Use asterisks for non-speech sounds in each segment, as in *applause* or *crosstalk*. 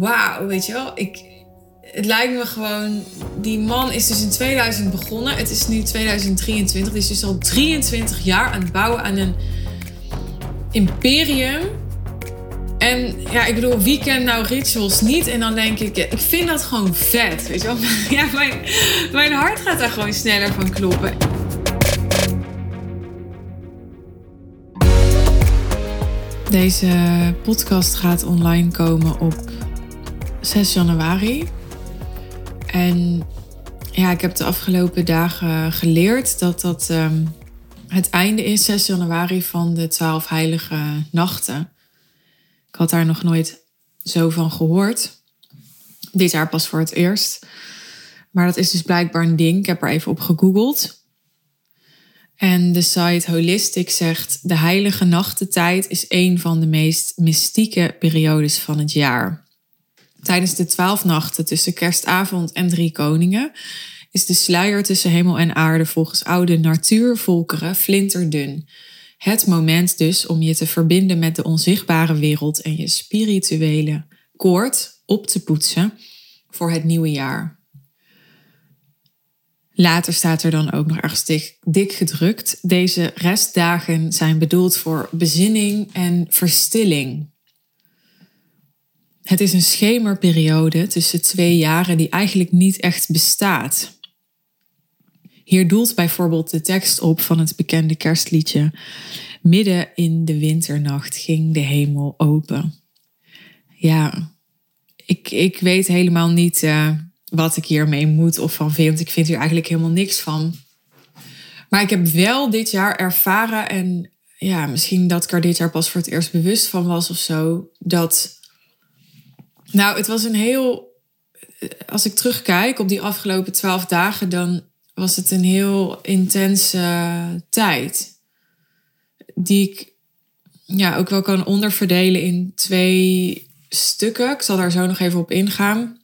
wauw, weet je wel. Ik, het lijkt me gewoon, die man is dus in 2000 begonnen. Het is nu 2023, dus is al 23 jaar aan het bouwen aan een imperium. En ja, ik bedoel, wie kent nou rituals niet? En dan denk ik, ik vind dat gewoon vet, weet je wel. *laughs* Ja, mijn, mijn hart gaat daar gewoon sneller van kloppen. Deze podcast gaat online komen op 6 januari. En ja, ik heb de afgelopen dagen geleerd dat dat um, het einde is, 6 januari, van de 12 heilige nachten. Ik had daar nog nooit zo van gehoord. Dit jaar pas voor het eerst. Maar dat is dus blijkbaar een ding. Ik heb er even op gegoogeld. En de site Holistic zegt: De heilige nachtentijd is een van de meest mystieke periodes van het jaar. Tijdens de twaalf nachten tussen kerstavond en drie koningen is de sluier tussen hemel en aarde volgens oude natuurvolkeren flinterdun. Het moment dus om je te verbinden met de onzichtbare wereld en je spirituele koord op te poetsen voor het nieuwe jaar. Later staat er dan ook nog ergens dik, dik, gedrukt. Deze restdagen zijn bedoeld voor bezinning en verstilling. Het is een schemerperiode tussen twee jaren die eigenlijk niet echt bestaat. Hier doelt bijvoorbeeld de tekst op van het bekende kerstliedje. Midden in de winternacht ging de hemel open. Ja, ik, ik weet helemaal niet. Uh, wat ik hiermee moet of van vind. Ik vind hier eigenlijk helemaal niks van. Maar ik heb wel dit jaar ervaren en ja, misschien dat ik er dit jaar pas voor het eerst bewust van was of zo. Dat, nou, het was een heel, als ik terugkijk op die afgelopen twaalf dagen, dan was het een heel intense tijd. Die ik ja, ook wel kan onderverdelen in twee stukken. Ik zal daar zo nog even op ingaan.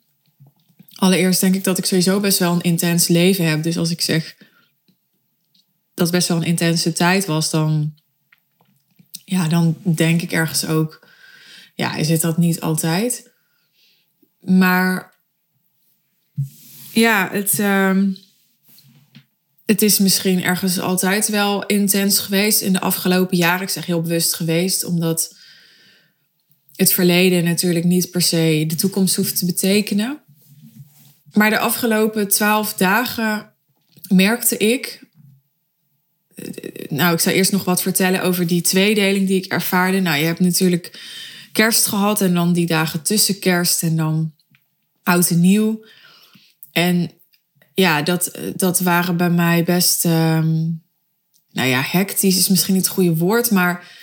Allereerst denk ik dat ik sowieso best wel een intens leven heb. Dus als ik zeg dat best wel een intense tijd was, dan, ja, dan denk ik ergens ook, ja, is het dat niet altijd? Maar ja, het, uh, het is misschien ergens altijd wel intens geweest in de afgelopen jaren. Ik zeg heel bewust geweest, omdat het verleden natuurlijk niet per se de toekomst hoeft te betekenen. Maar de afgelopen twaalf dagen merkte ik. Nou, ik zal eerst nog wat vertellen over die tweedeling die ik ervaarde. Nou, je hebt natuurlijk kerst gehad en dan die dagen tussen kerst en dan oud en nieuw. En ja, dat, dat waren bij mij best. Um, nou ja, hectisch is misschien niet het goede woord, maar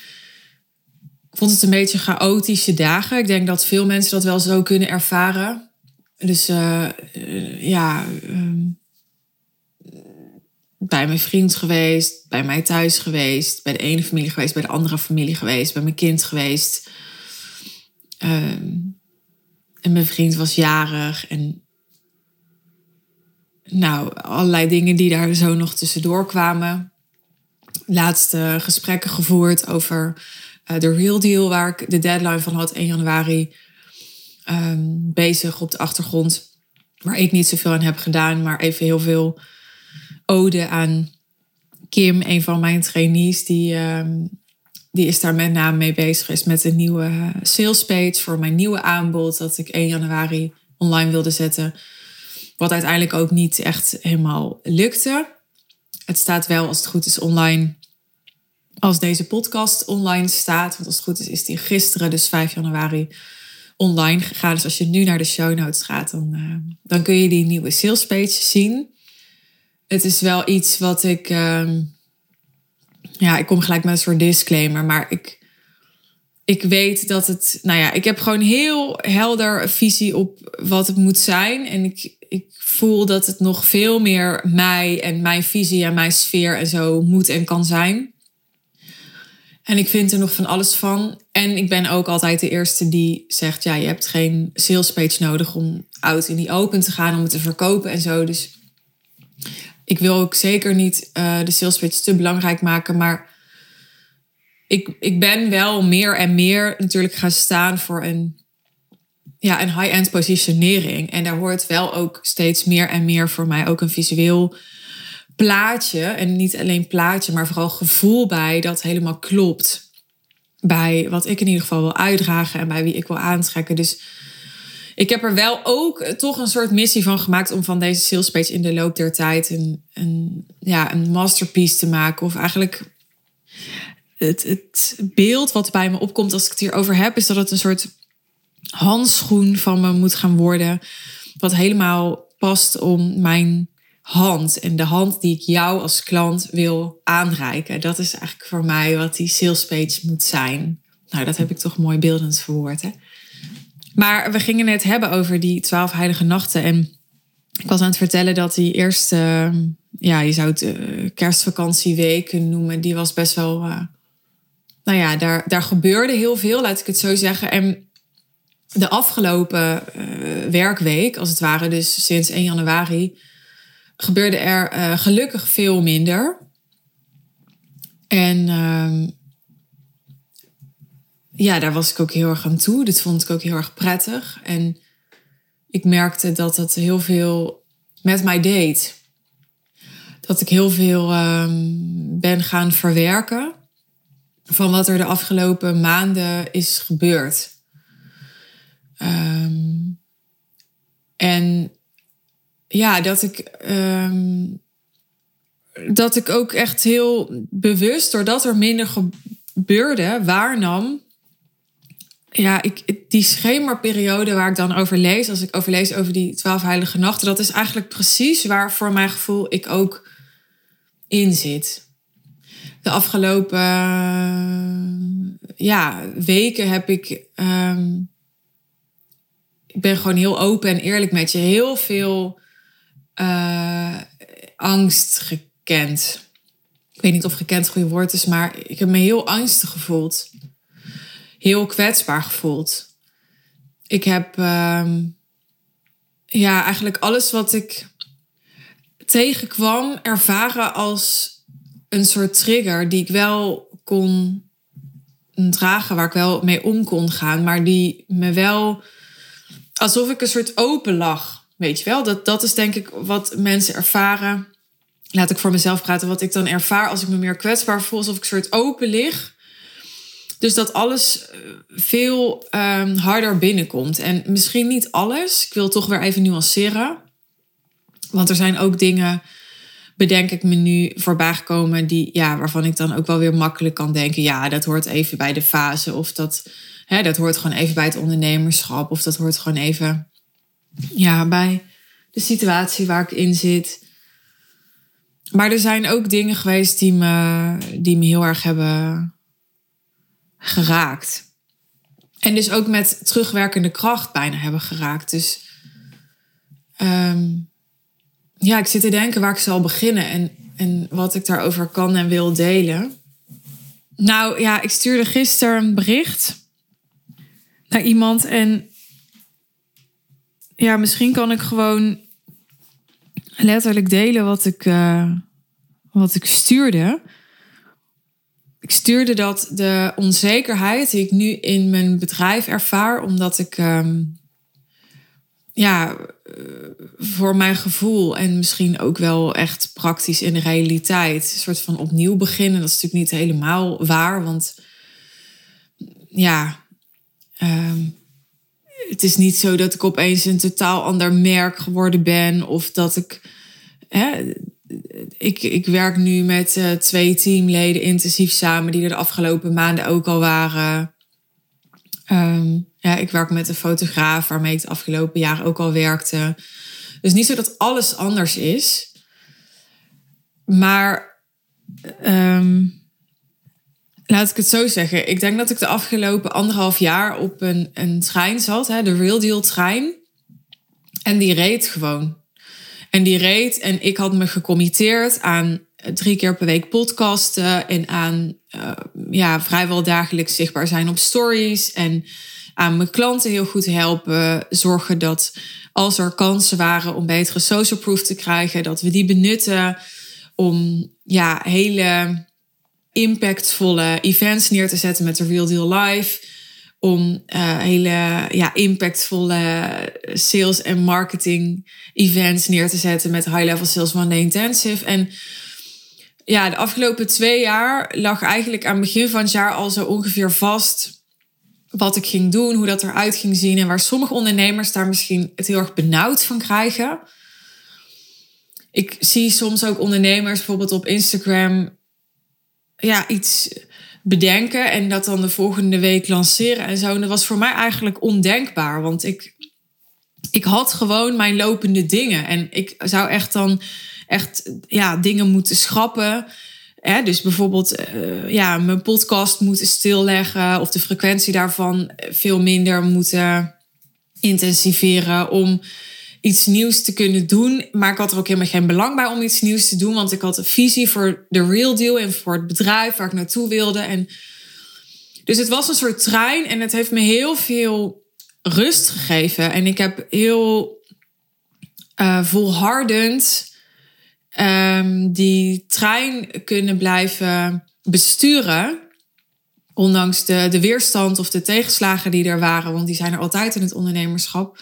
ik vond het een beetje chaotische dagen. Ik denk dat veel mensen dat wel zo kunnen ervaren. Dus uh, ja, ehm, bij mijn vriend geweest, bij mij thuis geweest, bij de ene familie geweest, bij de andere familie geweest, bij mijn kind geweest. Um, en mijn vriend was jarig en nou, allerlei dingen die daar zo nog tussendoor kwamen. Laatste gesprekken gevoerd over uh, de Real Deal, waar ik de deadline van had 1 januari. Um, bezig op de achtergrond. Waar ik niet zoveel aan heb gedaan, maar even heel veel ode aan Kim, een van mijn trainees. Die, um, die is daar met name mee bezig is met een nieuwe sales page voor mijn nieuwe aanbod. Dat ik 1 januari online wilde zetten. Wat uiteindelijk ook niet echt helemaal lukte. Het staat wel, als het goed is, online. Als deze podcast online staat. Want als het goed is, is die gisteren, dus 5 januari, online gegaan. Dus als je nu naar de show notes gaat, dan, uh, dan kun je die nieuwe sales page zien. Het is wel iets wat ik. Uh, ja, ik kom gelijk met een soort disclaimer, maar ik. Ik weet dat het, nou ja, ik heb gewoon heel helder visie op wat het moet zijn. En ik, ik voel dat het nog veel meer mij en mijn visie en mijn sfeer en zo moet en kan zijn. En ik vind er nog van alles van. En ik ben ook altijd de eerste die zegt: ja, je hebt geen sales page nodig om out in die open te gaan, om het te verkopen en zo. Dus ik wil ook zeker niet uh, de sales page te belangrijk maken. Maar ik, ik ben wel meer en meer natuurlijk gaan staan voor een ja, een high-end positionering. En daar hoort wel ook steeds meer en meer voor mij ook een visueel plaatje. En niet alleen plaatje, maar vooral gevoel bij dat helemaal klopt. Bij wat ik in ieder geval wil uitdragen en bij wie ik wil aantrekken. Dus ik heb er wel ook toch een soort missie van gemaakt om van deze sales page in de loop der tijd een, een, ja, een masterpiece te maken. Of eigenlijk het, het beeld wat bij me opkomt als ik het hierover heb, is dat het een soort handschoen van me moet gaan worden. Wat helemaal past om mijn hand en de hand die ik jou als klant wil aanreiken. Dat is eigenlijk voor mij wat die sales page moet zijn. Nou, dat heb ik toch mooi beeldend verwoord. Hè? Maar we gingen het hebben over die twaalf heilige nachten. En ik was aan het vertellen dat die eerste, ja, je zou het uh, kerstvakantie noemen, die was best wel, uh, nou ja, daar, daar gebeurde heel veel, laat ik het zo zeggen. En de afgelopen uh, werkweek, als het ware, dus sinds 1 januari, gebeurde er gelukkig veel minder. En ehm, ja, daar was ik ook heel erg aan toe. Dit vond ik ook heel erg prettig. En ik merkte dat het heel veel met mij deed. Dat ik heel veel um, ben gaan verwerken van wat er de afgelopen maanden is gebeurd. Um, en ja, dat ik, um, dat ik ook echt heel bewust, doordat er minder gebeurde, waarnam ja, ik, die schemerperiode waar ik dan over lees, als ik overlees over die twaalf heilige nachten, dat is eigenlijk precies waar voor mijn gevoel ik ook in zit. De afgelopen ja, weken heb ik. Um, ik ben gewoon heel open en eerlijk met je. Heel veel uh, angst gekend. Ik weet niet of gekend het goede woord is, maar ik heb me heel angstig gevoeld heel kwetsbaar gevoeld. Ik heb uh, ja, eigenlijk alles wat ik tegenkwam ervaren als een soort trigger die ik wel kon dragen, waar ik wel mee om kon gaan, maar die me wel alsof ik een soort open lag. Weet je wel, dat, dat is denk ik wat mensen ervaren. Laat ik voor mezelf praten. Wat ik dan ervaar als ik me meer kwetsbaar voel, alsof ik een soort open lig. Dus dat alles eh, veel um, harder binnenkomt. En misschien niet alles. Ik wil toch weer even nuanceren. Want er zijn ook dingen, bedenk ik me nu, voorbij gekomen die, ja, waarvan ik dan ook wel weer makkelijk kan denken. Ja, dat hoort even bij de fase. Of dat, hè, dat hoort gewoon even bij het ondernemerschap. Of dat hoort gewoon even ja, bij de situatie waar ik in zit. Maar er zijn ook dingen geweest die me, die me heel erg hebben geraakt. En dus ook met terugwerkende kracht bijna hebben geraakt. Dus um, ja, ik zit te denken waar ik zal beginnen en, en wat ik daarover kan en wil delen. Nou ja, ik stuurde gisteren een bericht naar iemand en ja, misschien kan ik gewoon letterlijk delen wat ik, uh, wat ik stuurde ik stuurde dat de onzekerheid die ik nu in mijn bedrijf ervaar, omdat ik um, ja, eh, voor mijn gevoel en misschien ook wel echt praktisch in de realiteit, een soort van opnieuw beginnen. Dat is natuurlijk niet helemaal waar, want ja, um, het is niet zo dat ik opeens een totaal ander merk geworden ben of dat ik. Hè, ik, ik werk nu met uh, twee teamleden intensief samen, die er de afgelopen maanden ook al waren. Um, ja, ik werk met een fotograaf waarmee ik het afgelopen jaar ook al werkte. Dus niet zo dat alles anders is. Maar um, laat ik het zo zeggen. Ik denk dat ik de afgelopen anderhalf jaar op een, een trein zat, hè, de Real Deal trein. En die reed gewoon. En die reed en ik had me gecommitteerd aan drie keer per week podcasten en aan uh, ja, vrijwel dagelijks zichtbaar zijn op stories en aan mijn klanten heel goed helpen. Zorgen dat als er kansen waren om betere social proof te krijgen, dat we die benutten om ja, hele impactvolle events neer te zetten met de Real Deal Live. Om uh, hele ja, impactvolle sales en marketing events neer te zetten met high-level sales one intensive. En ja, de afgelopen twee jaar lag eigenlijk aan het begin van het jaar al zo ongeveer vast wat ik ging doen, hoe dat eruit ging zien en waar sommige ondernemers daar misschien het heel erg benauwd van krijgen. Ik zie soms ook ondernemers bijvoorbeeld op Instagram ja, iets bedenken en dat dan de volgende week lanceren en zo. En dat was voor mij eigenlijk ondenkbaar, want ik, ik had gewoon mijn lopende dingen en ik zou echt dan echt ja, dingen moeten schrappen. Hè? Dus bijvoorbeeld uh, ja, mijn podcast moeten stilleggen of de frequentie daarvan veel minder moeten intensiveren om iets nieuws te kunnen doen. Maar ik had er ook helemaal geen belang bij om iets nieuws te doen, want ik had een visie voor de real deal en voor het bedrijf waar ik naartoe wilde. En dus het was een soort trein en het heeft me heel veel rust gegeven. En ik heb heel uh, volhardend um, die trein kunnen blijven besturen. Ondanks de, de weerstand of de tegenslagen die er waren, want die zijn er altijd in het ondernemerschap.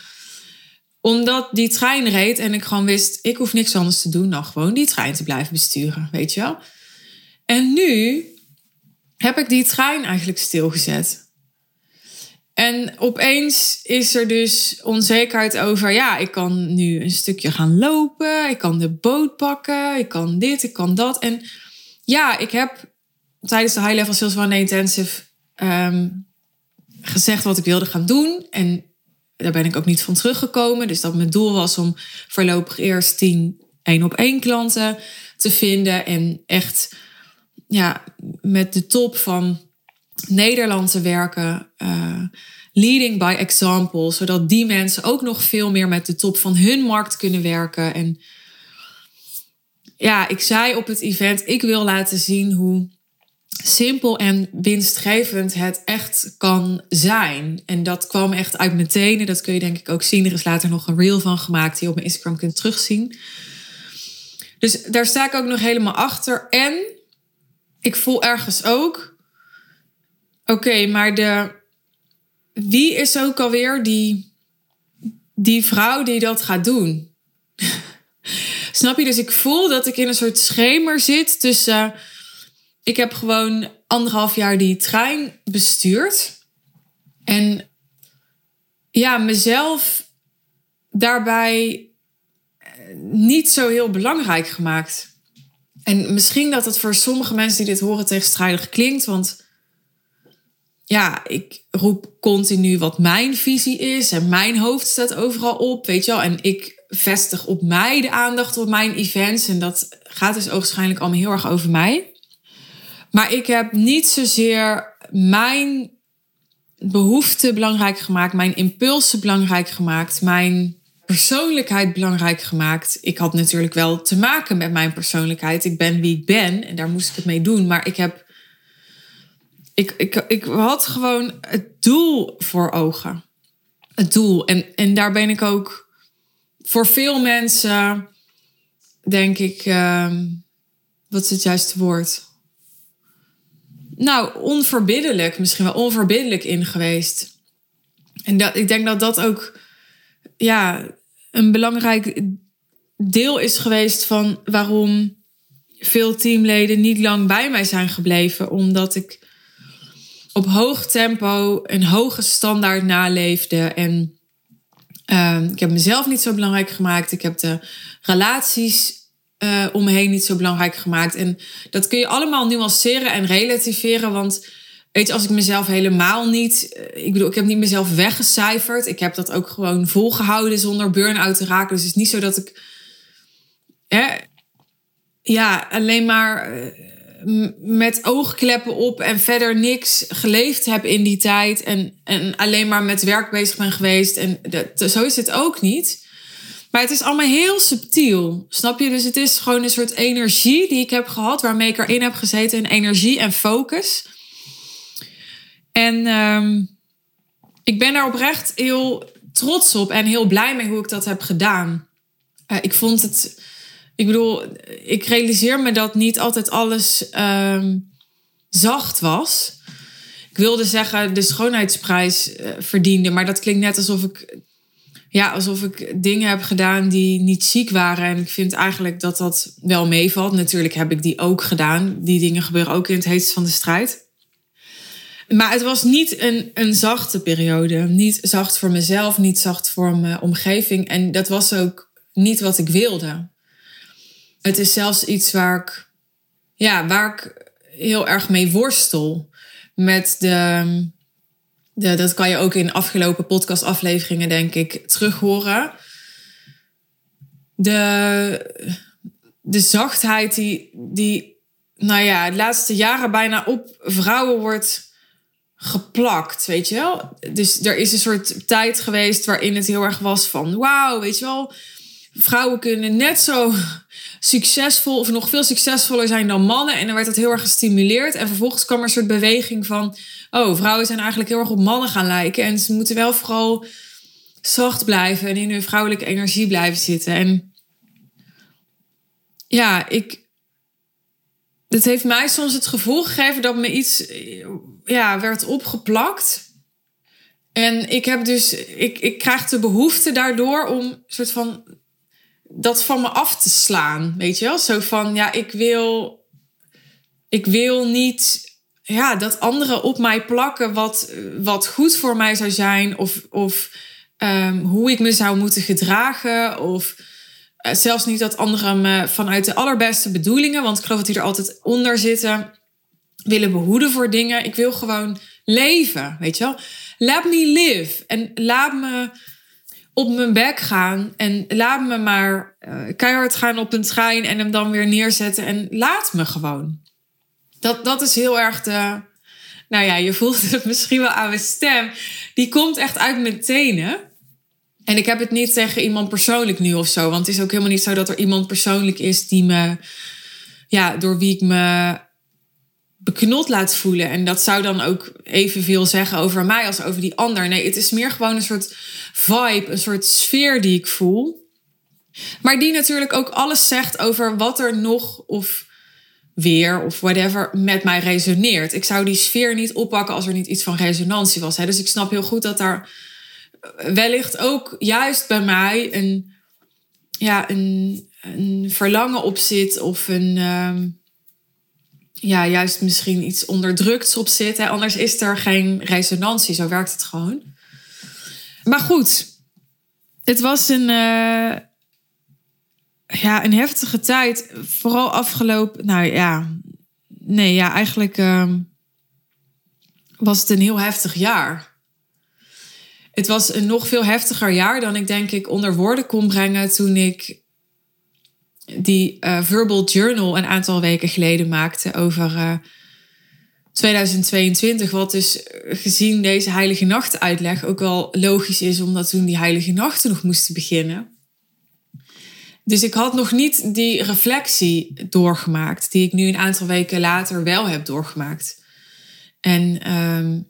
Omdat die trein reed en ik gewoon wist, ik hoef niks anders te doen dan gewoon die trein te blijven besturen, weet je wel. En nu heb ik die trein eigenlijk stilgezet. En opeens is er dus onzekerheid over, ja, ik kan nu een stukje gaan lopen, ik kan de boot pakken, ik kan dit, ik kan dat. En ja, ik heb tijdens de High Level Sales One Intensive um, gezegd wat ik wilde gaan doen. En daar ben ik ook niet van teruggekomen. Dus dat mijn doel was om voorlopig eerst tien één op één klanten te vinden. En echt ja, met de top van Nederland te werken. Uh, leading by example. Zodat die mensen ook nog veel meer met de top van hun markt kunnen werken. En ja, ik zei op het event, ik wil laten zien hoe simpel en winstgevend het echt kan zijn. En dat kwam echt uit mijn tenen. Dat kun je denk ik ook zien. Er is later nog een reel van gemaakt die je op mijn Instagram kunt terugzien. Dus daar sta ik ook nog helemaal achter. En ik voel ergens ook Oké, maar de, wie is ook alweer die, die vrouw die dat gaat doen? *laughs* Snap je? Dus ik voel dat ik in een soort schemer zit tussen. Ik heb gewoon anderhalf jaar die trein bestuurd. En ja, mezelf daarbij niet zo heel belangrijk gemaakt. En misschien dat het voor sommige mensen die dit horen tegenstrijdig klinkt, want ja, ik roep continu wat mijn visie is en mijn hoofd staat overal op, weet je wel. En ik vestig op mij de aandacht op mijn events en dat gaat dus waarschijnlijk allemaal heel erg over mij. Maar ik heb niet zozeer mijn behoeften belangrijk gemaakt, mijn impulsen belangrijk gemaakt, mijn persoonlijkheid belangrijk gemaakt. Ik had natuurlijk wel te maken met mijn persoonlijkheid. Ik ben wie ik ben en daar moest ik het mee doen. Maar ik heb ik, ik, ik had gewoon het doel voor ogen. Het doel. En, en daar ben ik ook voor veel mensen, denk ik, uh, wat is het juiste woord? Nou, onverbiddelijk, misschien wel onverbiddelijk in geweest. En dat, ik denk dat dat ook ja, een belangrijk deel is geweest van waarom veel teamleden niet lang bij mij zijn gebleven. Omdat ik op hoog tempo een hoge standaard naleefde. En uh, ik heb mezelf niet zo belangrijk gemaakt. Ik heb de relaties uh, om me heen niet zo belangrijk gemaakt. En dat kun je allemaal nuanceren en relativeren. Want weet je, als ik mezelf helemaal niet. Eh, ik bedoel, ik heb niet mezelf weggecijferd. Ik heb dat ook gewoon volgehouden zonder burn-out te raken. Dus het is niet zo dat ik. Hè, ja, alleen maar eh, met oogkleppen op en verder niks geleefd heb in die tijd. En, en alleen maar met werk bezig ben geweest. En dat, zo is het ook niet. Maar het is allemaal heel subtiel. Snap je? Dus het is gewoon een soort energie die ik heb gehad, waarmee ik erin heb gezeten. Een energie en focus. En um, ik ben daar oprecht heel trots op en heel blij mee hoe ik dat heb gedaan. Uh, ik vond het ik bedoel, ik realiseer me dat niet altijd alles um, zacht was. ik wilde zeggen de schoonheidsprijs uh, verdiende. Maar dat klinkt net alsof ik, ja, alsof ik dingen heb gedaan die niet ziek waren. En ik vind eigenlijk dat dat wel meevalt. Natuurlijk heb ik die ook gedaan. Die dingen gebeuren ook in het heetst van de strijd. Maar het was niet een, een zachte periode. Niet zacht voor mezelf, niet zacht voor mijn omgeving. En dat was ook niet wat ik wilde. Het is zelfs iets waar ik, ja, waar ik heel erg mee worstel. Met de, de dat kan je ook in afgelopen podcastafleveringen, denk ik, terug horen. De, de zachtheid die, die, nou ja, de laatste jaren bijna op vrouwen wordt geplakt, weet je wel. Dus er is een soort tijd geweest waarin het heel erg was van... wauw, weet je wel, vrouwen kunnen net zo succesvol... of nog veel succesvoller zijn dan mannen. En dan werd dat heel erg gestimuleerd. En vervolgens kwam er een soort beweging van... oh, vrouwen zijn eigenlijk heel erg op mannen gaan lijken. En ze moeten wel vooral zacht blijven... en in hun vrouwelijke energie blijven zitten. En ja, ik... Het heeft mij soms het gevoel gegeven dat me iets ja, werd opgeplakt. En ik heb dus, ik, ik krijg de behoefte daardoor om soort van dat van me af te slaan. Weet je wel? Zo van, ja, ik wil, ik wil niet ja, dat anderen op mij plakken wat, wat goed voor mij zou zijn. Of, of um, hoe ik me zou moeten gedragen. Of uh, zelfs niet dat anderen me vanuit de allerbeste bedoelingen, want ik geloof dat die er altijd onder zitten willen behoeden voor dingen. Ik wil gewoon leven, weet je wel. Laat me live. En laat me op mijn bek gaan. En laat me maar uh, keihard gaan op een trein en hem dan weer neerzetten. En laat me gewoon. Dat, dat is heel erg de... Nou ja, je voelt het *laughs* misschien wel aan mijn stem. Die komt echt uit mijn tenen. En ik heb het niet tegen iemand persoonlijk nu of zo. Want het is ook helemaal niet zo dat er iemand persoonlijk is die me... Ja, door wie ik me beknot laat voelen. En dat zou dan ook evenveel zeggen over mij als over die ander. Nee, het is meer gewoon een soort vibe, een soort sfeer die ik voel. Maar die natuurlijk ook alles zegt over wat er nog of weer of whatever met mij resoneert. Ik zou die sfeer niet oppakken als er niet iets van resonantie was. Hè? Dus ik snap heel goed dat daar wellicht ook juist bij mij een, ja, een, een verlangen op zit of een. Ehm, ja, juist misschien iets onderdrukt op zit. Hè? Anders is er geen resonantie. Zo werkt het gewoon. Maar goed, het was een, uh, ja, een heftige tijd. Vooral afgelopen. Nou ja, nee, ja, eigenlijk uh, was het een heel heftig jaar. Het was een nog veel heftiger jaar dan ik denk ik onder woorden kon brengen toen ik die uh, Verbal Journal een aantal weken geleden maakte over uh, eh, 2022. Wat dus gezien deze Heilige Nacht uitleg ook wel logisch is, omdat toen die Heilige Nachten nog moesten beginnen. Dus ik had nog niet die reflectie doorgemaakt, die ik nu een aantal weken later wel heb doorgemaakt. En um,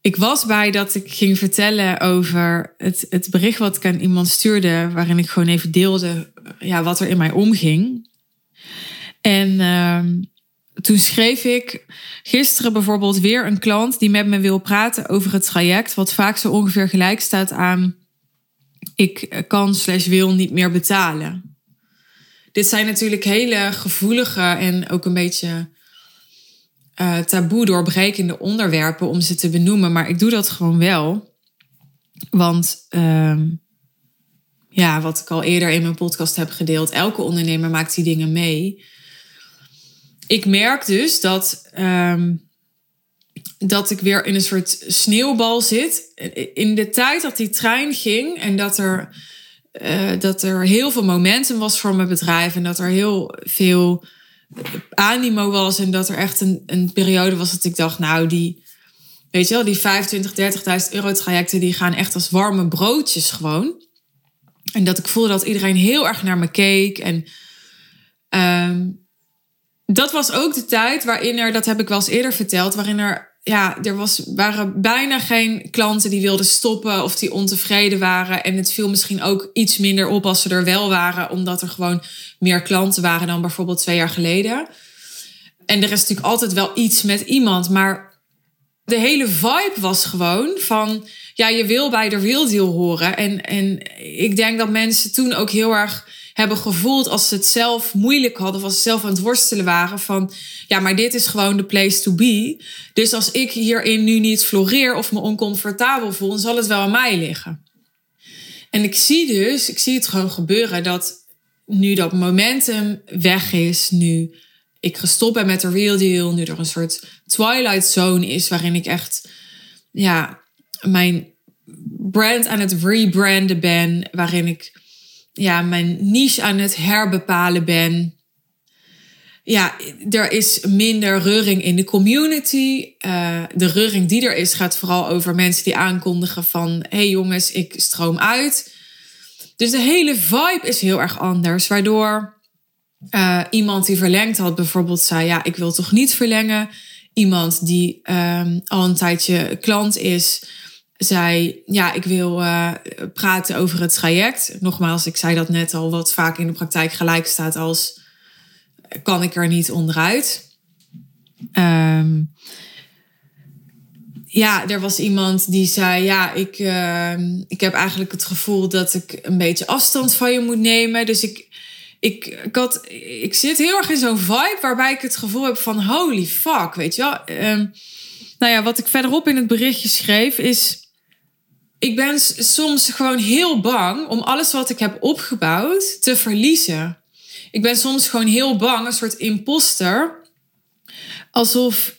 ik was bij dat ik ging vertellen over het, het bericht wat ik aan iemand stuurde, waarin ik gewoon even deelde ja, wat er in mij omging. En uh, toen schreef ik gisteren bijvoorbeeld weer een klant die met me wil praten over het traject, wat vaak zo ongeveer gelijk staat aan ik kan slash wil niet meer betalen. Dit zijn natuurlijk hele gevoelige en ook een beetje uh, taboe doorbrekende onderwerpen om ze te benoemen. Maar ik doe dat gewoon wel. Want uh, ja, wat ik al eerder in mijn podcast heb gedeeld, elke ondernemer maakt die dingen mee. Ik merk dus dat, uh, dat ik weer in een soort sneeuwbal zit. In de tijd dat die trein ging en dat er, uh, dat er heel veel momentum was voor mijn bedrijf en dat er heel veel animo was en dat er echt een, een periode was dat ik dacht, nou, die, weet je wel, die 25, 30.000 euro trajecten, die gaan echt als warme broodjes gewoon. En dat ik voelde dat iedereen heel erg naar me keek. En um, dat was ook de tijd waarin er, dat heb ik wel eens eerder verteld, waarin er ja, er was, waren bijna geen klanten die wilden stoppen of die ontevreden waren. En het viel misschien ook iets minder op als ze er wel waren, omdat er gewoon meer klanten waren dan bijvoorbeeld twee jaar geleden. En er is natuurlijk altijd wel iets met iemand, maar de hele vibe was gewoon van, ja, je wil bij de real horen. En, en ik denk dat mensen toen ook heel erg hebben gevoeld als ze het zelf moeilijk hadden, of als ze zelf aan het worstelen waren van, ja, maar dit is gewoon de place to be. Dus als ik hierin nu niet floreer of me oncomfortabel voel, dan zal het wel aan mij liggen. En ik zie dus, ik zie het gewoon gebeuren dat nu dat momentum weg is, nu ik gestopt ben met de real deal, nu er een soort twilight zone is waarin ik echt, ja, mijn brand aan het rebranden ben, waarin ik ja, mijn niche aan het herbepalen ben. Ja, er is minder reuring in de community. Uh, de reuring die er is gaat vooral over mensen die aankondigen van... hey jongens, ik stroom uit. Dus de hele vibe is heel erg anders. Waardoor uh, iemand die verlengd had bijvoorbeeld zei... ja, ik wil toch niet verlengen. Iemand die um, al een tijdje klant is zei, ja, ik wil uh, praten over het traject. Nogmaals, ik zei dat net al, wat vaak in de praktijk gelijk staat als, kan ik er niet onderuit? Um, ja, er was iemand die zei, ja, ik, uh, ik heb eigenlijk het gevoel dat ik een beetje afstand van je moet nemen. Dus ik, ik, ik, had, ik zit heel erg in zo'n vibe waarbij ik het gevoel heb van, holy fuck, weet je wel. Um, nou ja, wat ik verderop in het berichtje schreef is ik ben soms gewoon heel bang om alles wat ik heb opgebouwd te verliezen. Ik ben soms gewoon heel bang, een soort imposter. Alsof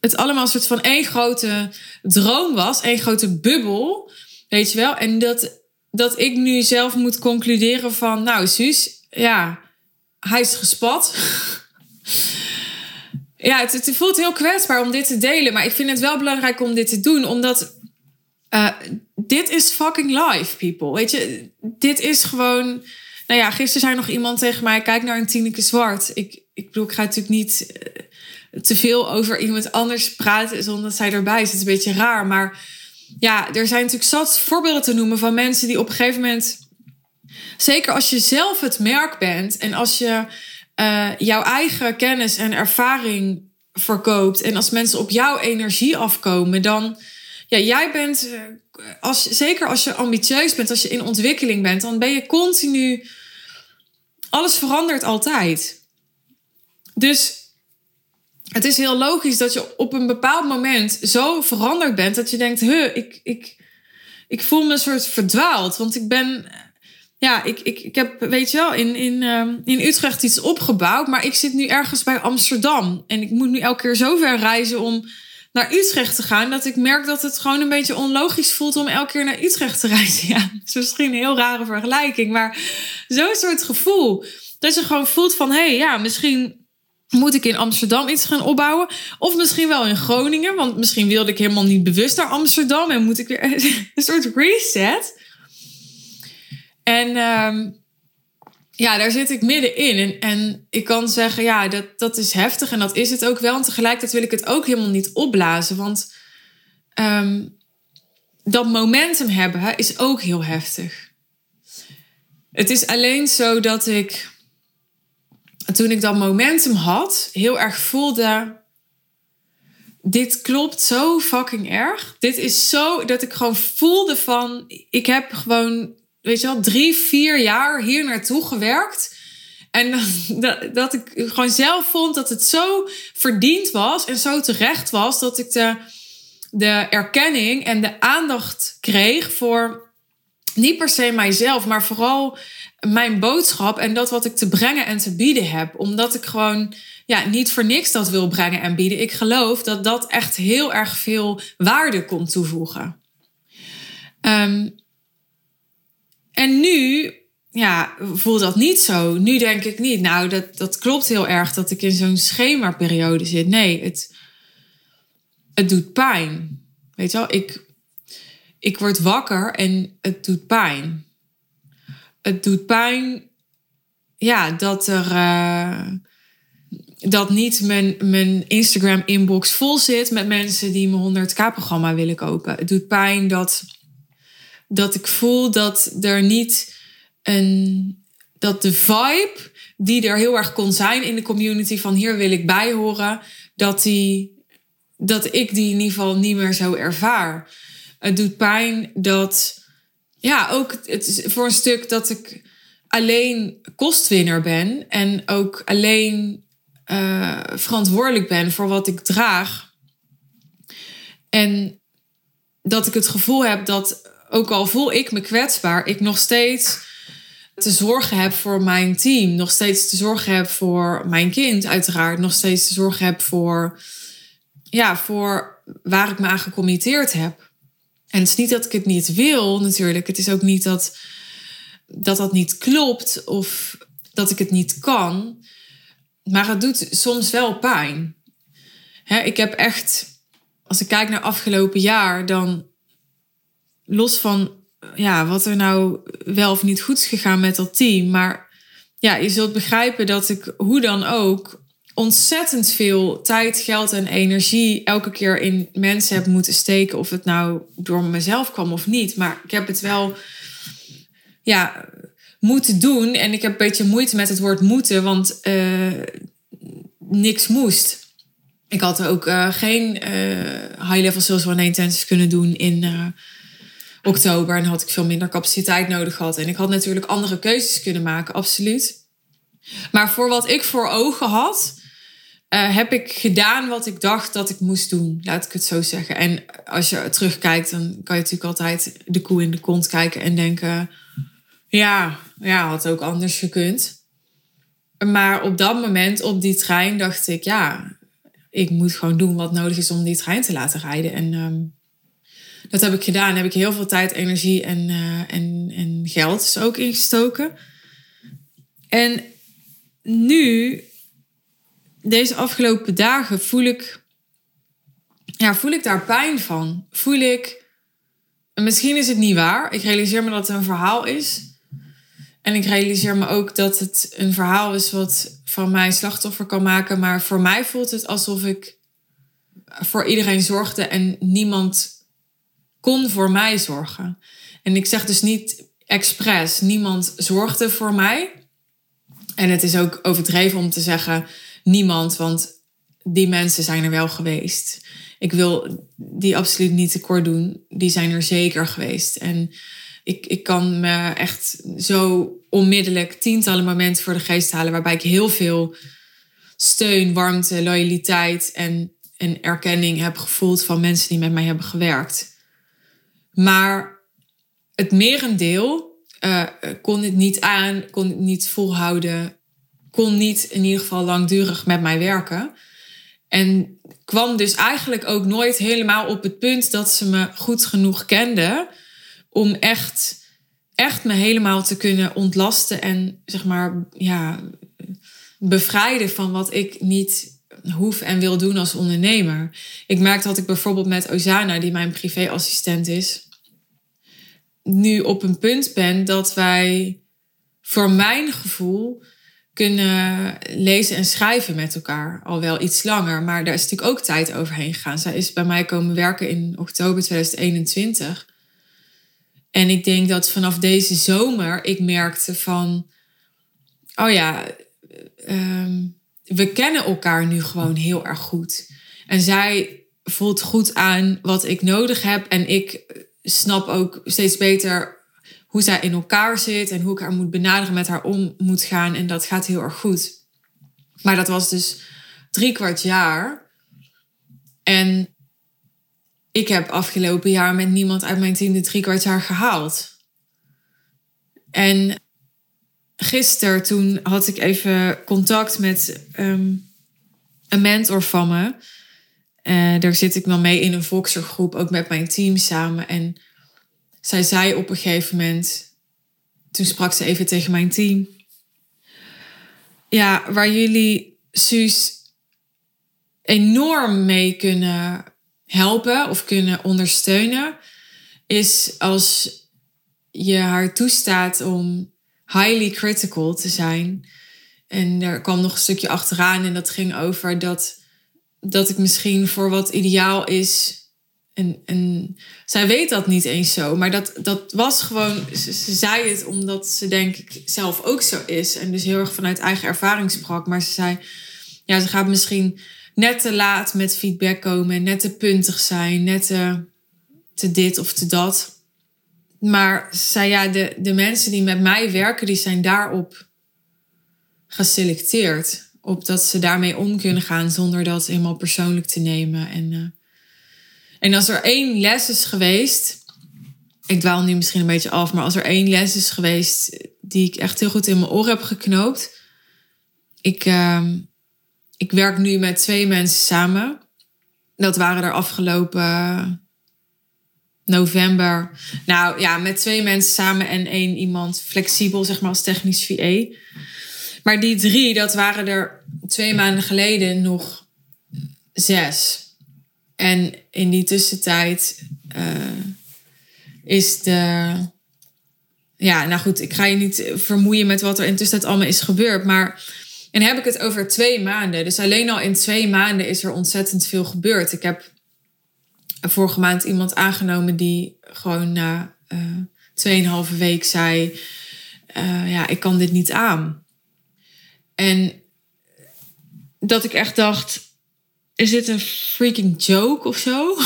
het allemaal een soort van één grote droom was, één grote bubbel. Weet je wel? En dat, dat ik nu zelf moet concluderen van, nou, Suus, ja, hij is gespat. *laughs* ja, het, het voelt heel kwetsbaar om dit te delen, maar ik vind het wel belangrijk om dit te doen, omdat uh, dit is fucking life, people. Weet je, dit is gewoon. Nou ja, gisteren zei nog iemand tegen mij: kijk naar een Tineke Zwart. Ik, ik bedoel, ik ga natuurlijk niet uh, te veel over iemand anders praten zonder dat zij erbij is. Het is een beetje raar. Maar ja, er zijn natuurlijk zat voorbeelden te noemen van mensen die op een gegeven moment. Zeker als je zelf het merk bent en als je uh, jouw eigen kennis en ervaring verkoopt. En als mensen op jouw energie afkomen, dan ja, jij bent, eh, als, zeker als je ambitieus bent, als je in ontwikkeling bent, dan ben je continu. Alles verandert altijd. Dus het is heel logisch dat je op een bepaald moment zo veranderd bent dat je denkt: huh, ik, ik, ik voel me een soort verdwaald. Want ik ben. Ja, ik, ik, ik heb, weet je wel, in, in, um, in Utrecht iets opgebouwd, maar ik zit nu ergens bij Amsterdam. En ik moet nu elke keer zo ver reizen om naar Utrecht te gaan, dat ik merk dat het gewoon een beetje onlogisch voelt om elke keer naar Utrecht te *laughs* reizen. Ja, is misschien een heel rare vergelijking, maar zo'n soort gevoel. Dat je gewoon voelt van, hé, hey, ja, misschien moet ik in Amsterdam iets gaan opbouwen. Of misschien wel in Groningen, want misschien wilde ik helemaal niet bewust naar Amsterdam en moet ik weer *laughs* een soort reset. En um, ja, daar zit ik middenin. En, en ik kan zeggen, ja, dat, dat is heftig en dat is het ook wel. En tegelijkertijd wil ik het ook helemaal niet opblazen. Want um, dat momentum hebben is ook heel heftig. Het is alleen zo dat ik, toen ik dat momentum had, heel erg voelde. Dit klopt zo fucking erg. Dit is zo dat ik gewoon voelde van. Ik heb gewoon weet je wel, drie, vier jaar hier naartoe gewerkt. En *laughs* dat, dat ik gewoon zelf vond dat het zo verdiend was en zo terecht was dat ik de, de erkenning en de aandacht kreeg voor niet per se mijzelf, maar vooral mijn boodschap en dat wat ik te brengen en te bieden heb. Omdat ik gewoon ja, niet voor niks dat wil brengen en bieden. Ik geloof dat dat echt heel erg veel waarde kon toevoegen. Um, en nu ja, voelt dat niet zo. Nu denk ik niet, nou, dat, dat klopt heel erg dat ik in zo'n schemaperiode zit. Nee, het, het doet pijn. Weet je wel, ik, ik word wakker en het doet pijn. Het doet pijn, ja, dat er. Uh, dat niet mijn, mijn Instagram-inbox vol zit met mensen die mijn 100k-programma willen kopen. Het doet pijn dat dat ik voel dat er niet een. dat de vibe die er heel erg kon zijn in de community van hier wil ik bij horen, dat, die, dat ik die in ieder geval niet meer zo ervaar. Het doet pijn dat, ja, ook het is voor een stuk dat ik alleen kostwinner ben en ook alleen uh, verantwoordelijk ben voor wat ik draag. En dat ik het gevoel heb dat, ook al voel ik me kwetsbaar, ik nog steeds te zorgen heb voor mijn team, nog steeds te zorgen heb voor mijn kind, uiteraard, nog steeds te zorgen heb voor, ja, voor waar ik me aan gecommitteerd heb. En het is niet dat ik het niet wil, natuurlijk. Het is ook niet dat dat, dat niet klopt of dat ik het niet kan. Maar het doet soms wel pijn. ik heb echt, als ik kijk naar afgelopen jaar, dan los van ja, wat er nou wel of niet goed is gegaan met dat team. Maar ja, je zult begrijpen dat ik hoe dan ook ontzettend veel tijd, geld en energie elke keer in mensen heb moeten steken. Of het nou door mezelf kwam of niet. Maar ik heb het wel ja, moeten doen. En ik heb een beetje moeite met het woord moeten, want uh, niks moest. Ik had ook uh, geen uh, high-level sales one intensives kunnen doen in oktober. En had ik veel minder capaciteit nodig gehad. En ik had natuurlijk andere keuzes kunnen maken, absoluut. Maar voor wat ik voor ogen had, heb ik gedaan wat ik dacht dat ik moest doen. Laat ik het zo zeggen. En als je terugkijkt, dan kan je natuurlijk altijd de koe in de kont kijken en denken ja, ja, had ook anders gekund. Maar op dat moment, op die trein, dacht ik, ja, ik moet gewoon doen wat nodig is om die trein te laten rijden. En ehm, dat heb ik gedaan. heb ik heel veel tijd, energie en, uh, en, en geld dus ook ingestoken. En nu, deze afgelopen dagen, voel ik, ja, voel ik daar pijn van. Voel ik, misschien is het niet waar. Ik realiseer me dat het een verhaal is. En ik realiseer me ook dat het een verhaal is wat van mij slachtoffer kan maken. Maar voor mij voelt het alsof ik voor iedereen zorgde en niemand kon voor mij zorgen. En ik zeg dus niet expres, niemand zorgde voor mij. En het is ook overdreven om te zeggen niemand, want die mensen zijn er wel geweest. Ik wil die absoluut niet tekort doen. Die zijn er zeker geweest. En ik, ik kan me echt zo onmiddellijk tientallen momenten voor de geest halen waarbij ik heel veel steun, warmte, loyaliteit en, en erkenning heb gevoeld van mensen die met mij hebben gewerkt. Maar het merendeel uh, kon het niet aan, kon het niet volhouden, kon niet in ieder geval langdurig met mij werken. En kwam dus eigenlijk ook nooit helemaal op het punt dat ze me goed genoeg kenden om echt, echt me helemaal te kunnen ontlasten en zeg maar, ja, bevrijden van wat ik niet hoef en wil doen als ondernemer. Ik merk dat ik bijvoorbeeld met Ozana, die mijn privéassistent is, nu op een punt ben dat wij voor mijn gevoel kunnen lezen en schrijven met elkaar. Al wel iets langer, maar daar is natuurlijk ook tijd overheen gegaan. Zij is bij mij komen werken in oktober 2021. En ik denk dat vanaf deze zomer ik merkte van, oh ja, ehm, we kennen elkaar nu gewoon heel erg goed. En zij voelt goed aan wat ik nodig heb. En ik snap ook steeds beter hoe zij in elkaar zit en hoe ik haar moet benaderen, met haar om moet gaan. En dat gaat heel erg goed. Maar dat was dus drie kwart jaar. En ik heb afgelopen jaar met niemand uit mijn team de drie kwart jaar gehaald. En gisteren toen had ik even contact met ehm, een mentor van me. Uh, daar zit ik dan mee in een Voxer-groep, ook met mijn team samen. En zij zei op een gegeven moment, toen sprak ze even tegen mijn team. Ja, waar jullie Suus enorm mee kunnen helpen of kunnen ondersteunen, is als je haar toestaat om highly critical te zijn. En er kwam nog een stukje achteraan en dat ging over dat, dat ik misschien voor wat ideaal is en, en zij weet dat niet eens zo. Maar dat, dat was gewoon. Ze, ze zei het omdat ze, denk ik, zelf ook zo is. En dus heel erg vanuit eigen ervaring sprak. Maar ze zei. Ja, ze gaat misschien net te laat met feedback komen. Net te puntig zijn. Net te, te dit of te dat. Maar ze zei ja, de, de mensen die met mij werken, die zijn daarop geselecteerd. Op dat ze daarmee om kunnen gaan zonder dat helemaal persoonlijk te nemen. En, uh, en als er één les is geweest. Ik dwaal nu misschien een beetje af, maar als er één les is geweest die ik echt heel goed in mijn oren heb geknoopt. Ik, uh, ik werk nu met twee mensen samen. Dat waren er afgelopen november. Nou ja, met twee mensen samen en één iemand flexibel, zeg maar als technisch VA. Maar die drie, dat waren er twee maanden geleden nog zes. En in die tussentijd uh, is de. Ja, nou goed, ik ga je niet vermoeien met wat er in tussentijd allemaal is gebeurd. Maar. En heb ik het over twee maanden. Dus alleen al in twee maanden is er ontzettend veel gebeurd. Ik heb vorige maand iemand aangenomen die gewoon na uh, tweeënhalve week zei: uh, Ja, ik kan dit niet aan. En dat ik echt dacht: Is dit een freaking joke of zo? *laughs*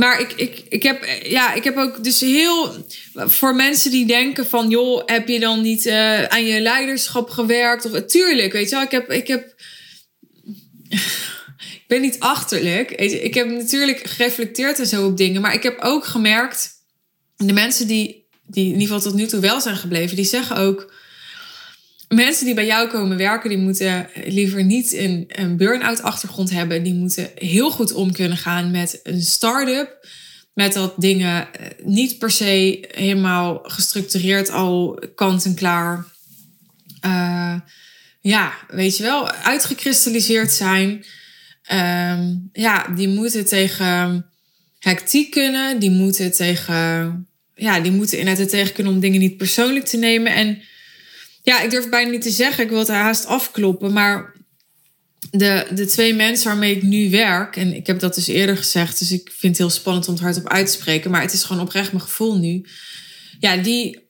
maar ik, ik, ik, heb, ja, ik heb ook dus heel. Voor mensen die denken van, joh, heb je dan niet uh, aan je leiderschap gewerkt? Of, tuurlijk, weet je wel. Ik heb, ik heb *laughs* ben niet achterlijk. Ik heb natuurlijk gereflecteerd en zo op dingen. Maar ik heb ook gemerkt. De mensen die, die in ieder geval tot nu toe wel zijn gebleven, die zeggen ook. Mensen die bij jou komen werken, die moeten liever niet een, een burn-out achtergrond hebben. Die moeten heel goed om kunnen gaan met een start-up. Met dat dingen eh, niet per se helemaal gestructureerd al kant en klaar. Uh, ja, weet je wel, uitgekristalliseerd zijn. Um, ja, die moeten tegen hectiek kunnen. Die moeten tegen. Ja, die moeten inderdaad tegen kunnen om dingen niet persoonlijk te nemen. En ja, ik durf bijna niet te zeggen. Ik wil het haast afkloppen. Maar de, de twee mensen waarmee ik nu werk. En ik heb dat dus eerder gezegd. Dus ik vind het heel spannend om het hardop uit te spreken. Maar het is gewoon oprecht mijn gevoel nu. Ja, die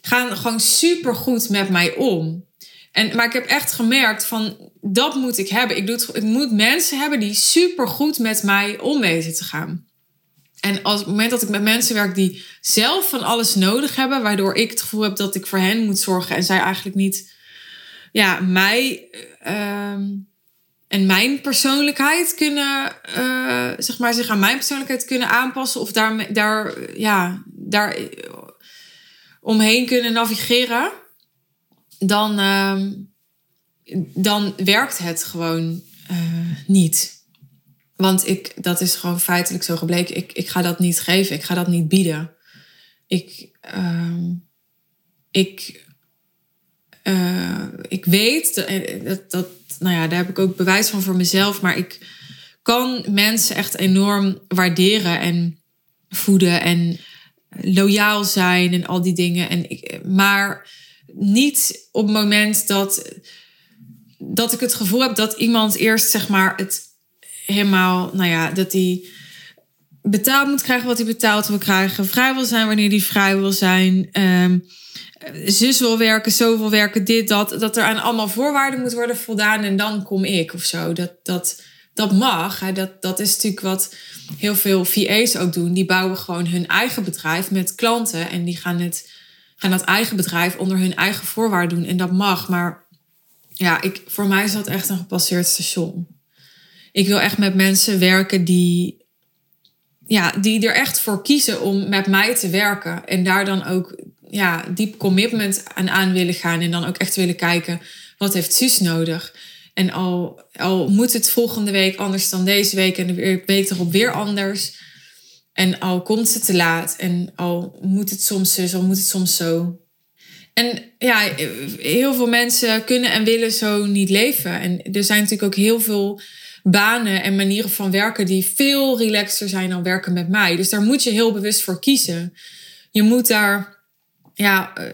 gaan gewoon super goed met mij om. En, maar ik heb echt gemerkt van dat moet ik hebben. Ik, doe het, ik moet mensen hebben die super goed met mij om weten te gaan. En als het moment dat ik met mensen werk die zelf van alles nodig hebben, waardoor ik het gevoel heb dat ik voor hen moet zorgen en zij eigenlijk niet ja, mij uh, en mijn persoonlijkheid kunnen, uh, zeg maar, zich aan mijn persoonlijkheid kunnen aanpassen of daar, daar, ja, daar omheen kunnen navigeren dan, uh, dan werkt het gewoon uh, niet. Want ik, dat is gewoon feitelijk zo gebleken. Ik, ik ga dat niet geven. Ik ga dat niet bieden. Ik, uh, ik, uh, ik weet dat, dat, dat, nou ja, daar heb ik ook bewijs van voor mezelf. Maar ik kan mensen echt enorm waarderen en voeden en loyaal zijn en al die dingen. En ik, maar niet op het moment dat, dat ik het gevoel heb dat iemand eerst zeg maar het helemaal, nou ja, dat hij betaald moet krijgen wat hij betaald wil krijgen, vrij wil zijn wanneer hij vrij wil zijn. Um, zus wil werken, zo wil werken, dit, dat. Dat er aan allemaal voorwaarden moet worden voldaan en dan kom ik of zo. Dat, dat, dat mag. Hè. Dat, dat is natuurlijk wat heel veel VA's ook doen. Die bouwen gewoon hun eigen bedrijf met klanten en die gaan het gaan dat eigen bedrijf onder hun eigen voorwaarden doen. En dat mag. Maar ja, ik, voor mij is dat echt een gepasseerd station. Ik wil echt met mensen werken die, ja, die er echt voor kiezen om met mij te werken. En daar dan ook ja, diep commitment aan aan willen gaan. En dan ook echt willen kijken, wat heeft Suus nodig? En al, al moet het volgende week anders dan deze week en de week erop weer anders en al komt ze te laat en al moet het soms zo, al moet het soms zo. En ja, heel veel mensen kunnen en willen zo niet leven. En er zijn natuurlijk ook heel veel banen en manieren van werken die veel relaxter zijn dan werken met mij. Dus daar moet je heel bewust voor kiezen. Je moet daar ja, eh,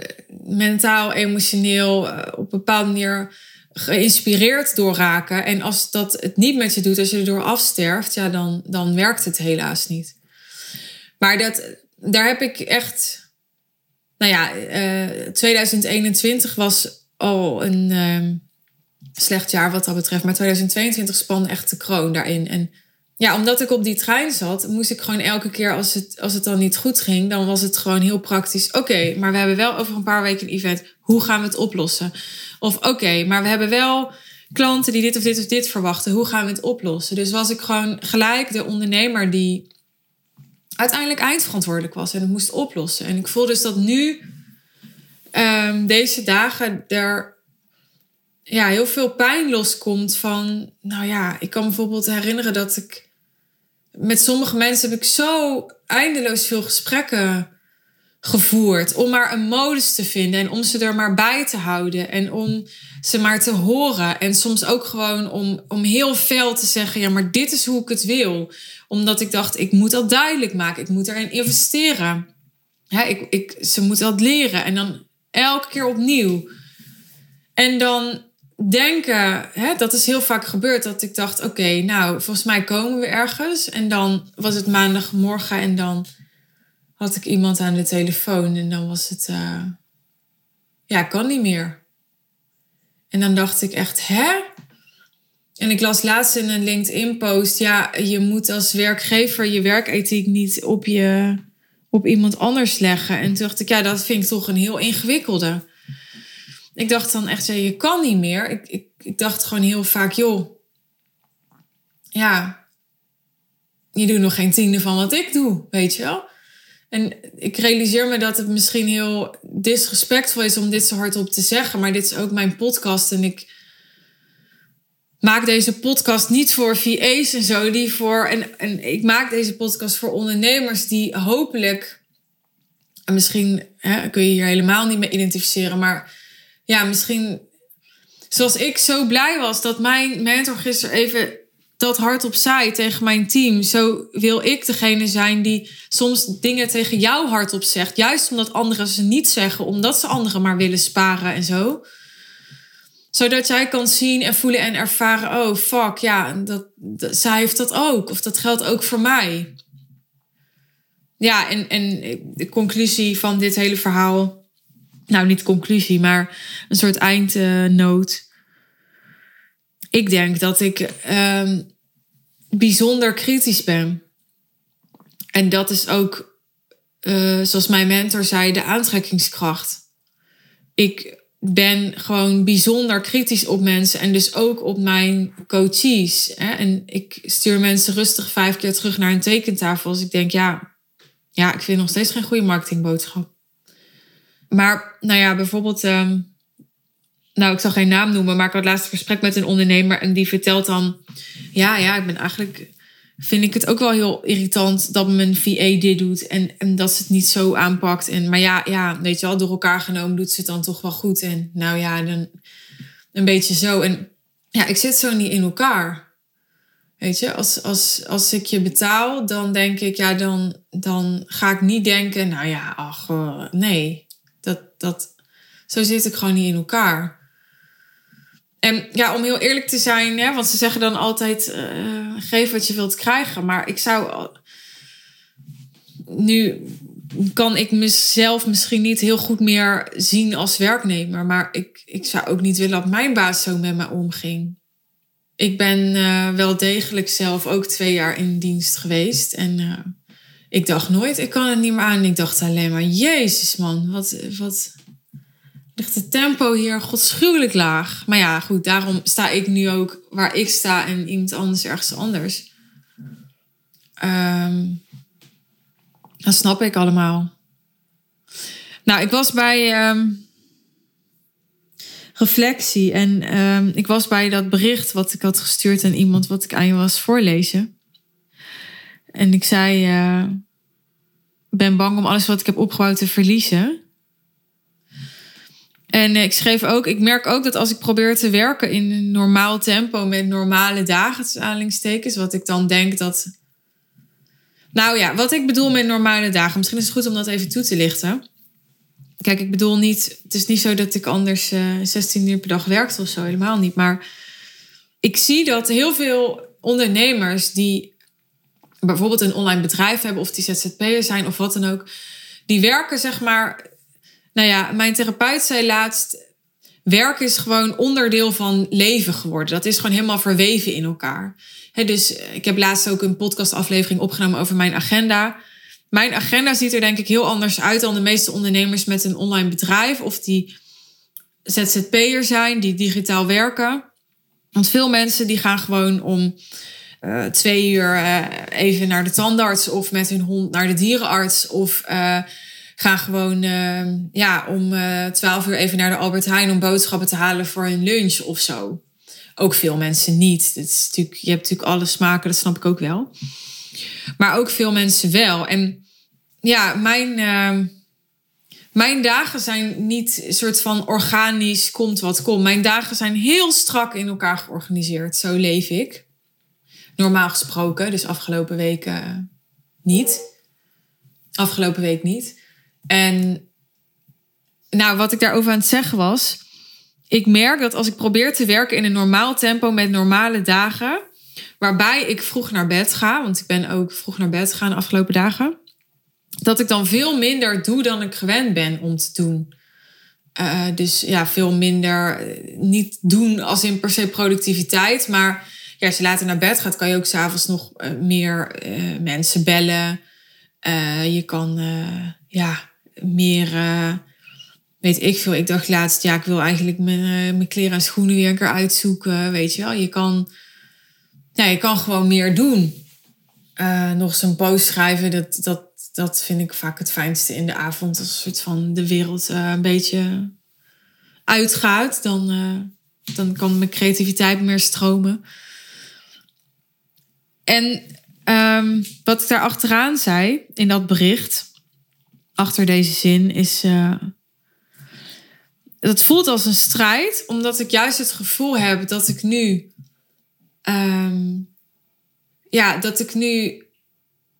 mentaal, emotioneel, eh, op een bepaalde manier geïnspireerd door raken. En als dat het niet met je doet, als je erdoor afsterft, ja, dan, dan werkt het helaas niet. Maar dat, daar heb ik echt. Nou ja, 2021 eh, was al een ehm, slecht jaar wat dat betreft. Maar 2022 span echt de kroon daarin. En ja, omdat ik op die trein zat, moest ik gewoon elke keer als het, als het dan niet goed ging, dan was het gewoon heel praktisch. Oké, maar we hebben wel over een paar weken een event. Hoe gaan we het oplossen? Of oké, maar we hebben wel klanten die dit of dit of dit verwachten. Hoe gaan we het oplossen? Dus was ik gewoon gelijk de ondernemer die uiteindelijk eindverantwoordelijk was en het moest oplossen. En ik voel dus dat nu, um, deze dagen, er ja, heel veel pijn loskomt van, nou ja, ik kan bijvoorbeeld herinneren dat ik met sommige mensen heb ik zo eindeloos veel gesprekken gevoerd om maar een modus te vinden en om ze er maar bij te houden en om ze maar te horen en soms ook gewoon om, om heel fel te zeggen, ja, maar dit is hoe ik het wil. Omdat ik dacht, ik moet dat duidelijk maken, ik moet erin investeren. Ja, ik, ik, ze moeten dat leren en dan elke keer opnieuw. En dan denken, hè, dat is heel vaak gebeurd, dat ik dacht: oké, nou, volgens mij komen we ergens. En dan was het maandagmorgen en dan had ik iemand aan de telefoon en dan was het, uh, ja, kan niet meer. En dan dacht ik echt, hè? En ik las laatst in een LinkedIn-post, ja, je moet als werkgever je werkethiek niet op, je, op iemand anders leggen. En toen dacht ik, ja, dat vind ik toch een heel ingewikkelde ik dacht dan echt, je kan niet meer. Ik, ik, ik dacht gewoon heel vaak, joh, ja, je doet nog geen tiende van wat ik doe, weet je wel. En ik realiseer me dat het misschien heel disrespectvol is om dit zo hardop te zeggen, maar dit is ook mijn podcast en ik maak deze podcast niet voor VA's en zo, die voor en, en ik maak deze podcast voor ondernemers die hopelijk, en misschien hè, kun je hier helemaal niet mee identificeren, maar ja, misschien zoals ik zo blij was dat mijn mentor gisteren even dat hardop zei tegen mijn team. Zo wil ik degene zijn die soms dingen tegen jou hardop zegt. Juist omdat anderen ze niet zeggen, omdat ze anderen maar willen sparen en zo. Zodat jij kan zien en voelen en ervaren: oh fuck, ja, dat, dat, zij heeft dat ook. Of dat geldt ook voor mij. Ja, en, en de conclusie van dit hele verhaal nou niet conclusie, maar een soort eindnoot. ik denk dat ik ehm, bijzonder kritisch ben. En dat is ook, uh, zoals mijn mentor zei, de aantrekkingskracht. Ik ben gewoon bijzonder kritisch op mensen en dus ook op mijn coaches. Hè? En ik stuur mensen rustig vijf keer terug naar een tekentafel als ik denk, ja, ja, ik vind nog steeds geen goede marketingboodschap. Maar nou ja, bijvoorbeeld, ehm, nou ik zal geen naam noemen, maar ik had laatst een gesprek met een ondernemer en die vertelt dan, ja, ja, ik ben eigenlijk, vind ik het ook wel heel irritant dat mijn VA dit doet en, en dat ze het niet zo aanpakt. En, maar ja, ja, weet je wel, door elkaar genomen doet ze het dan toch wel goed. En nou ja, dan een beetje zo. En ja, ik zit zo niet in elkaar. Weet je, als, als, als ik je betaal, dan denk ik, ja, dan, dan ga ik niet denken, nou ja, ach, uh, nee. Dat, dat, zo zit ik gewoon niet in elkaar. En ja, om heel eerlijk te zijn, hè, want ze zeggen dan altijd: uh, geef wat je wilt krijgen. Maar ik zou. Nu kan ik mezelf misschien niet heel goed meer zien als werknemer. Maar ik, ik zou ook niet willen dat mijn baas zo met me omging. Ik ben uh, wel degelijk zelf ook twee jaar in dienst geweest. En uh, ik dacht nooit, ik kan het niet meer aan. Ik dacht alleen maar, jezus man, wat, wat ligt het tempo hier godschuwelijk laag. Maar ja, goed, daarom sta ik nu ook waar ik sta en iemand anders ergens anders. Um, dat snap ik allemaal. Nou, ik was bij um, reflectie en um, ik was bij dat bericht wat ik had gestuurd aan iemand wat ik aan je was voorlezen. En ik zei, uh, ben bang om alles wat ik heb opgebouwd te verliezen. En ik schreef ook, ik merk ook dat als ik probeer te werken in een normaal tempo met normale dagen, aanhalingstekens, wat ik dan denk dat. Nou ja, wat ik bedoel met normale dagen, misschien is het goed om dat even toe te lichten. Kijk, ik bedoel niet, het is niet zo dat ik anders uh, eh, 16 uur per dag werkte of zo, helemaal niet. Maar ik zie dat heel veel ondernemers die bijvoorbeeld een online bedrijf hebben, of die ZZP'er zijn of wat dan ook, die werken zeg maar. Nou ja, mijn therapeut zei laatst: werk is gewoon onderdeel van leven geworden. Dat is gewoon helemaal verweven in elkaar. dus ik heb laatst ook een podcastaflevering opgenomen over mijn agenda mijn agenda ziet er denk ik heel anders uit dan de meeste ondernemers met een online bedrijf of die ZZP'er zijn, die digitaal werken. Want veel mensen die gaan gewoon om uh, twee uur uh, even naar de tandarts of met hun hond naar de dierenarts of uh, gaan gewoon ja, om twaalf uur even naar de Albert Heijn om boodschappen te halen voor hun lunch of zo. Ook veel mensen niet. Het is natuurlijk, je hebt natuurlijk alle smaken, dat snap ik ook wel. Maar ook veel mensen wel. En ja, mijn, uh, mijn dagen zijn niet soort van organisch komt wat komt. Mijn dagen zijn heel strak in elkaar georganiseerd. Zo leef ik. Normaal gesproken, dus afgelopen weken niet. Afgelopen week niet. En nou, wat ik daarover aan het zeggen was. Ik merk dat als ik probeer te werken in een normaal tempo met normale dagen. Waarbij ik vroeg naar bed ga. Want ik ben ook vroeg naar bed gegaan de afgelopen dagen dat ik dan veel minder doe dan ik gewend ben om te doen. Uh, dus ja, veel minder eh, niet doen als in per se productiviteit. Maar als je later naar bed gaat, kan je ook s'avonds nog uh, meer uh, mensen bellen. je kan ja, meer, weet ik veel. Ik dacht laatst, ja, ik wil eigenlijk mijn, mijn kleren en schoenen weer een keer uitzoeken. Weet je wel, je kan, ja, je kan gewoon meer doen. nog eens een post schrijven, dat, dat, dat vind ik vaak het fijnste in de avond. Als een soort van de wereld een beetje uitgaat, dan, dan kan mijn creativiteit meer stromen. En um, wat ik daar achteraan zei in dat bericht, achter deze zin, is. Uh, het voelt als een strijd, omdat ik juist het gevoel heb dat ik nu. Um, ja, dat ik nu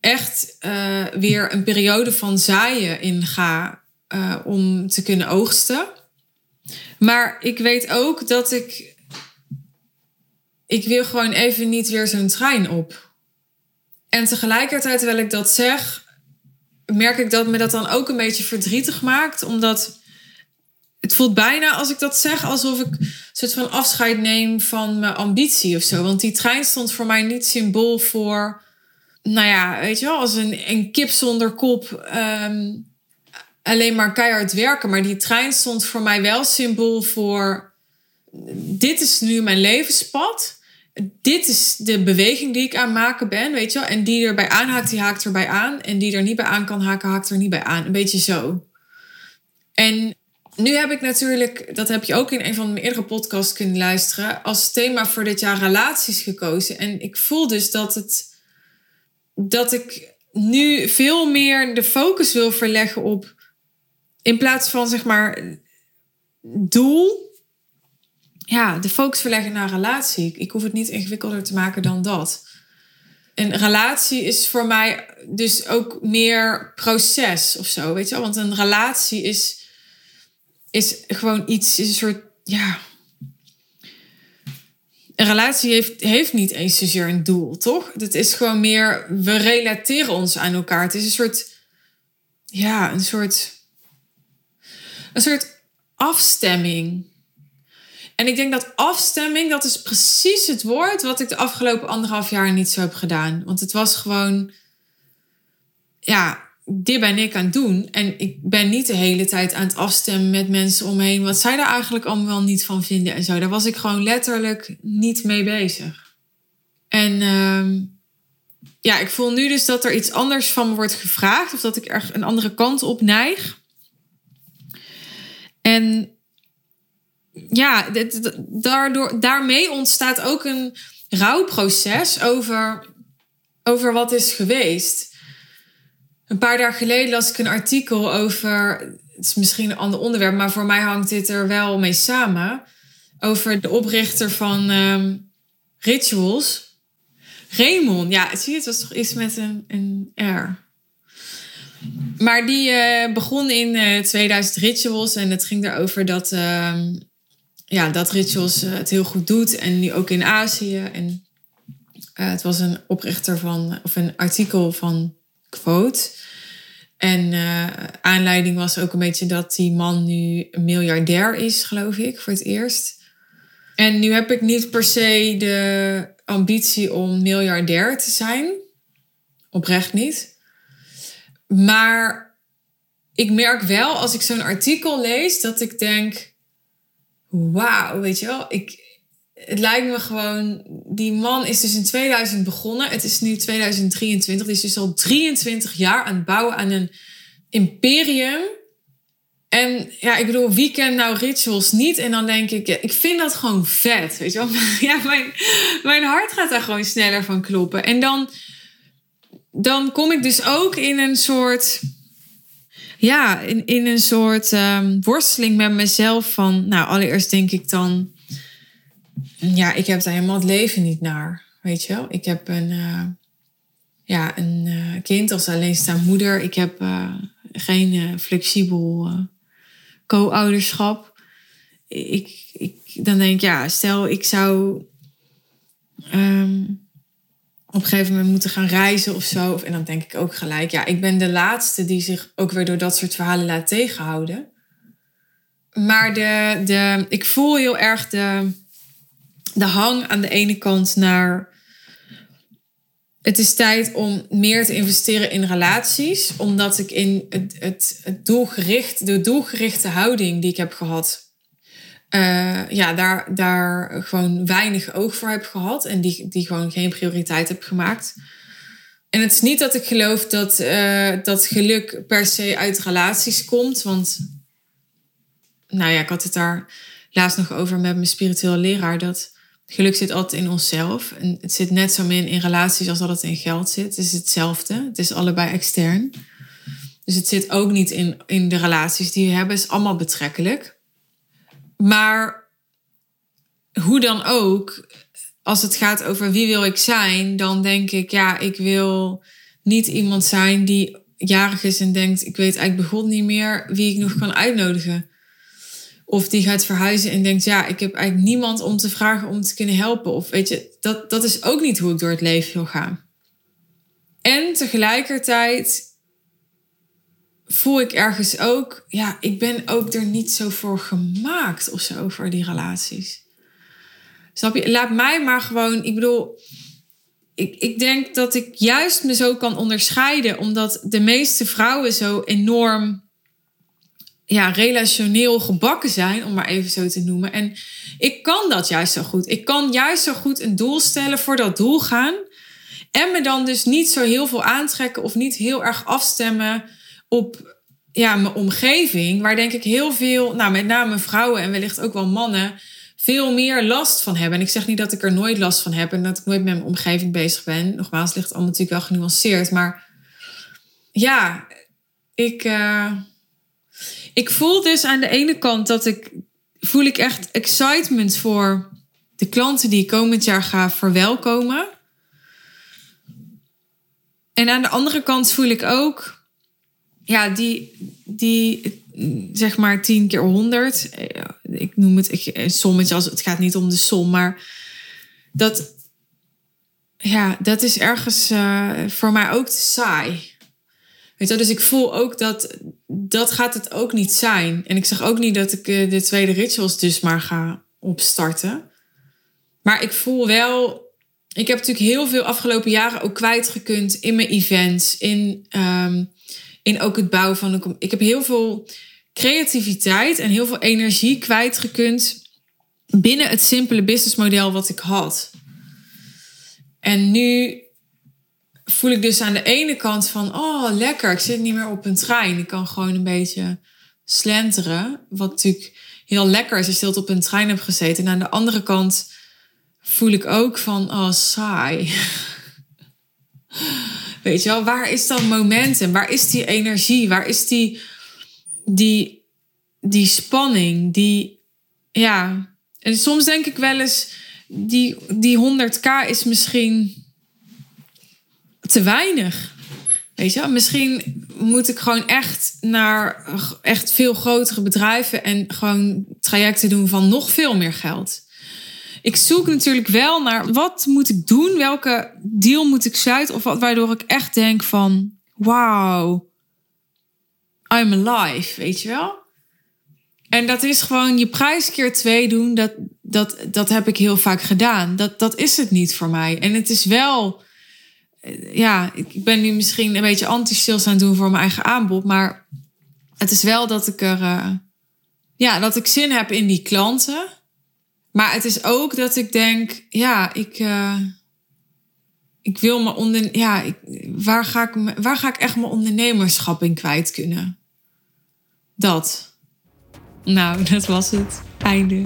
echt uh, weer een periode van zaaien inga uh, om te kunnen oogsten. Maar ik weet ook dat ik. Ik wil gewoon even niet weer zo'n trein op. En tegelijkertijd, terwijl ik dat zeg, merk ik dat me dat dan ook een beetje verdrietig maakt. Omdat het voelt bijna als ik dat zeg alsof ik een soort van afscheid neem van mijn ambitie of zo. Want die trein stond voor mij niet symbool voor nou ja, weet je wel, als een, een kip zonder kop. Ehm, alleen maar keihard werken. Maar die trein stond voor mij wel symbool voor. Dit is nu mijn levenspad. Dit is de beweging die ik aan maken ben, weet je wel. En die erbij aanhaakt, die haakt erbij aan. En die er niet bij aan kan haken, haakt er niet bij aan. Een beetje zo. En nu heb ik natuurlijk, dat heb je ook in een van mijn eerdere podcasts kunnen luisteren, als thema voor dit jaar relaties gekozen. En ik voel dus dat het dat ik nu veel meer de focus wil verleggen op, in plaats van zeg maar doel, ja, de focus verleggen naar relatie. Ik hoef het niet ingewikkelder te maken dan dat. Een relatie is voor mij dus ook meer proces of zo, weet je wel? Want een relatie is, is gewoon iets, is een soort, ja, een relatie heeft, heeft niet eens zozeer een doel, toch? Het is gewoon meer, we relateren ons aan elkaar. Het is een soort, ja, een soort, een soort afstemming. En ik denk dat afstemming, dat is precies het woord wat ik de afgelopen anderhalf jaar niet zo heb gedaan. Want het was gewoon, ja, dit ben ik aan het doen. En ik ben niet de hele tijd aan het afstemmen met mensen omheen. Wat zij daar eigenlijk allemaal niet van vinden en zo. Daar was ik gewoon letterlijk niet mee bezig. En uh, ja, ik voel nu dus dat er iets anders van me wordt gevraagd. Of dat ik er een andere kant op neig. En ja, daardoor, daarmee ontstaat ook een rouwproces over, over wat is geweest. Een paar dagen geleden las ik een artikel over. Het is misschien een ander onderwerp, maar voor mij hangt dit er wel mee samen. Over de oprichter van um, Rituals. Raymond, ja, zie je, het was toch iets met een, een R. Maar die uh, begon in uh, 2000 Rituals. En het ging erover dat, ehm, ja, dat Rituals het heel goed doet. En nu ook in Azië. En het was een oprichter van, of een artikel van Quote. En uh, aanleiding was ook een beetje dat die man nu een miljardair is, geloof ik, voor het eerst. En nu heb ik niet per se de ambitie om miljardair te zijn. Oprecht niet. Maar ik merk wel als ik zo'n artikel lees dat ik denk: wauw, weet je wel, ik, het lijkt me gewoon, die man is dus in 2000 begonnen. Het is nu 2023. Die is dus al 23 jaar aan het bouwen aan een imperium. En ja, ik bedoel, wie kent nou rituals niet? En dan denk ik, ik vind dat gewoon vet. Weet je wel? *laughs* Ja, mijn, mijn hart gaat daar gewoon sneller van kloppen. En dan, dan kom ik dus ook in een soort. Ja, in, in een soort um, worsteling met mezelf. Van, nou, allereerst denk ik dan ja, ik heb daar helemaal het leven niet naar. Weet je wel? Ik heb een, uh, ja, een uh, kind als alleenstaande moeder. Ik heb uh, geen flexibel co-ouderschap. Ik, ik, dan denk ik, ja, stel ik zou um, op een gegeven moment moeten gaan reizen of zo. En dan denk ik ook gelijk, ja, ik ben de laatste die zich ook weer door dat soort verhalen laat tegenhouden. Maar de, de, ik voel heel erg de, de hang aan de ene kant naar. Het is tijd om meer te investeren in relaties, omdat ik in het, het, het doelgericht, de doelgerichte houding die ik heb gehad, uh, ja, daar, daar gewoon weinig oog voor heb gehad en die, die gewoon geen prioriteit heb gemaakt. En het is niet dat ik geloof dat, uh, dat geluk per se uit relaties komt, want nou ja, ik had het daar laatst nog over met mijn spirituele leraar, dat Geluk zit altijd in onszelf. En het zit net zo min in relaties als dat het in geld zit. Het is hetzelfde. Het is allebei extern. Dus het zit ook niet in, in de relaties die we hebben. Het is allemaal betrekkelijk. Maar hoe dan ook, als het gaat over wie wil ik zijn, dan denk ik, ja, ik wil niet iemand zijn die jarig is en denkt, ik weet eigenlijk begon niet meer wie ik nog kan uitnodigen. Of die gaat verhuizen en denkt, ja, ik heb eigenlijk niemand om te vragen om te kunnen helpen. Of weet je, dat, dat is ook niet hoe ik door het leven wil gaan. En tegelijkertijd voel ik ergens ook, ja, ik ben ook er niet zo voor gemaakt of zo voor die relaties. Snap je? Laat mij maar gewoon, ik bedoel, ik, ik denk dat ik juist me zo kan onderscheiden, omdat de meeste vrouwen zo enorm ja, relationeel gebakken zijn, om maar even zo te noemen. En ik kan dat juist zo goed. Ik kan juist zo goed een doel stellen, voor dat doel gaan. En me dan dus niet zo heel veel aantrekken of niet heel erg afstemmen op ja, mijn omgeving. Waar denk ik heel veel, nou met name vrouwen en wellicht ook wel mannen, veel meer last van hebben. En ik zeg niet dat ik er nooit last van heb en dat ik nooit met mijn omgeving bezig ben. Nogmaals, ligt allemaal natuurlijk wel genuanceerd. Maar ja, ik. Uh, ik voel dus aan de ene kant dat ik voel ik echt excitement voor de klanten die ik komend jaar ga verwelkomen. En aan de andere kant voel ik ook, ja, die, die zeg maar 10 keer 100. Ik noem het een sommetje, als het gaat niet om de som, maar dat, ja, dat is ergens uh, voor mij ook te saai. Weet je, dus ik voel ook dat dat gaat het ook niet zijn. En ik zeg ook niet dat ik eh, de tweede rituals dus maar ga opstarten. Maar ik voel wel. Ik heb natuurlijk heel veel afgelopen jaren ook kwijtgekund in mijn events. In, um, in ook het bouwen van een. Ik heb heel veel creativiteit en heel veel energie kwijtgekund binnen het simpele businessmodel wat ik had. En nu voel ik dus aan de ene kant van, oh lekker, ik zit niet meer op een trein. Ik kan gewoon een beetje slenteren. Wat natuurlijk heel lekker is als je op een trein hebt gezeten. En aan de andere kant voel ik ook van, oh saai. *laughs* Weet je wel, waar is dat momentum? Waar is die energie? Waar is die, die, die spanning? Die, ja. En soms denk ik wel eens, die, die 100k is misschien te weinig. Weet je, misschien moet ik gewoon echt naar echt veel grotere bedrijven en gewoon trajecten doen van nog veel meer geld. Ik zoek natuurlijk wel naar wat moet ik doen, welke deal moet ik sluiten, of wat waardoor ik echt denk van, wauw, I'm alive, weet je wel? En dat is gewoon je prijs keer twee doen. Dat, dat, dat heb ik heel vaak gedaan. Dat, dat is het niet voor mij. En het is wel. Eh, ja, ik ben nu misschien een beetje anti-sales aan het doen voor mijn eigen aanbod. Maar het is wel dat ik er. Uh, ja, dat ik zin heb in die klanten. Maar het is ook dat ik denk, ja, ik. Uh, ik wil me onder. Ja, ik, waar, ga ik, waar ga ik echt mijn ondernemerschap in kwijt kunnen? Dat. Nou, *laughs* dat was het. Einde.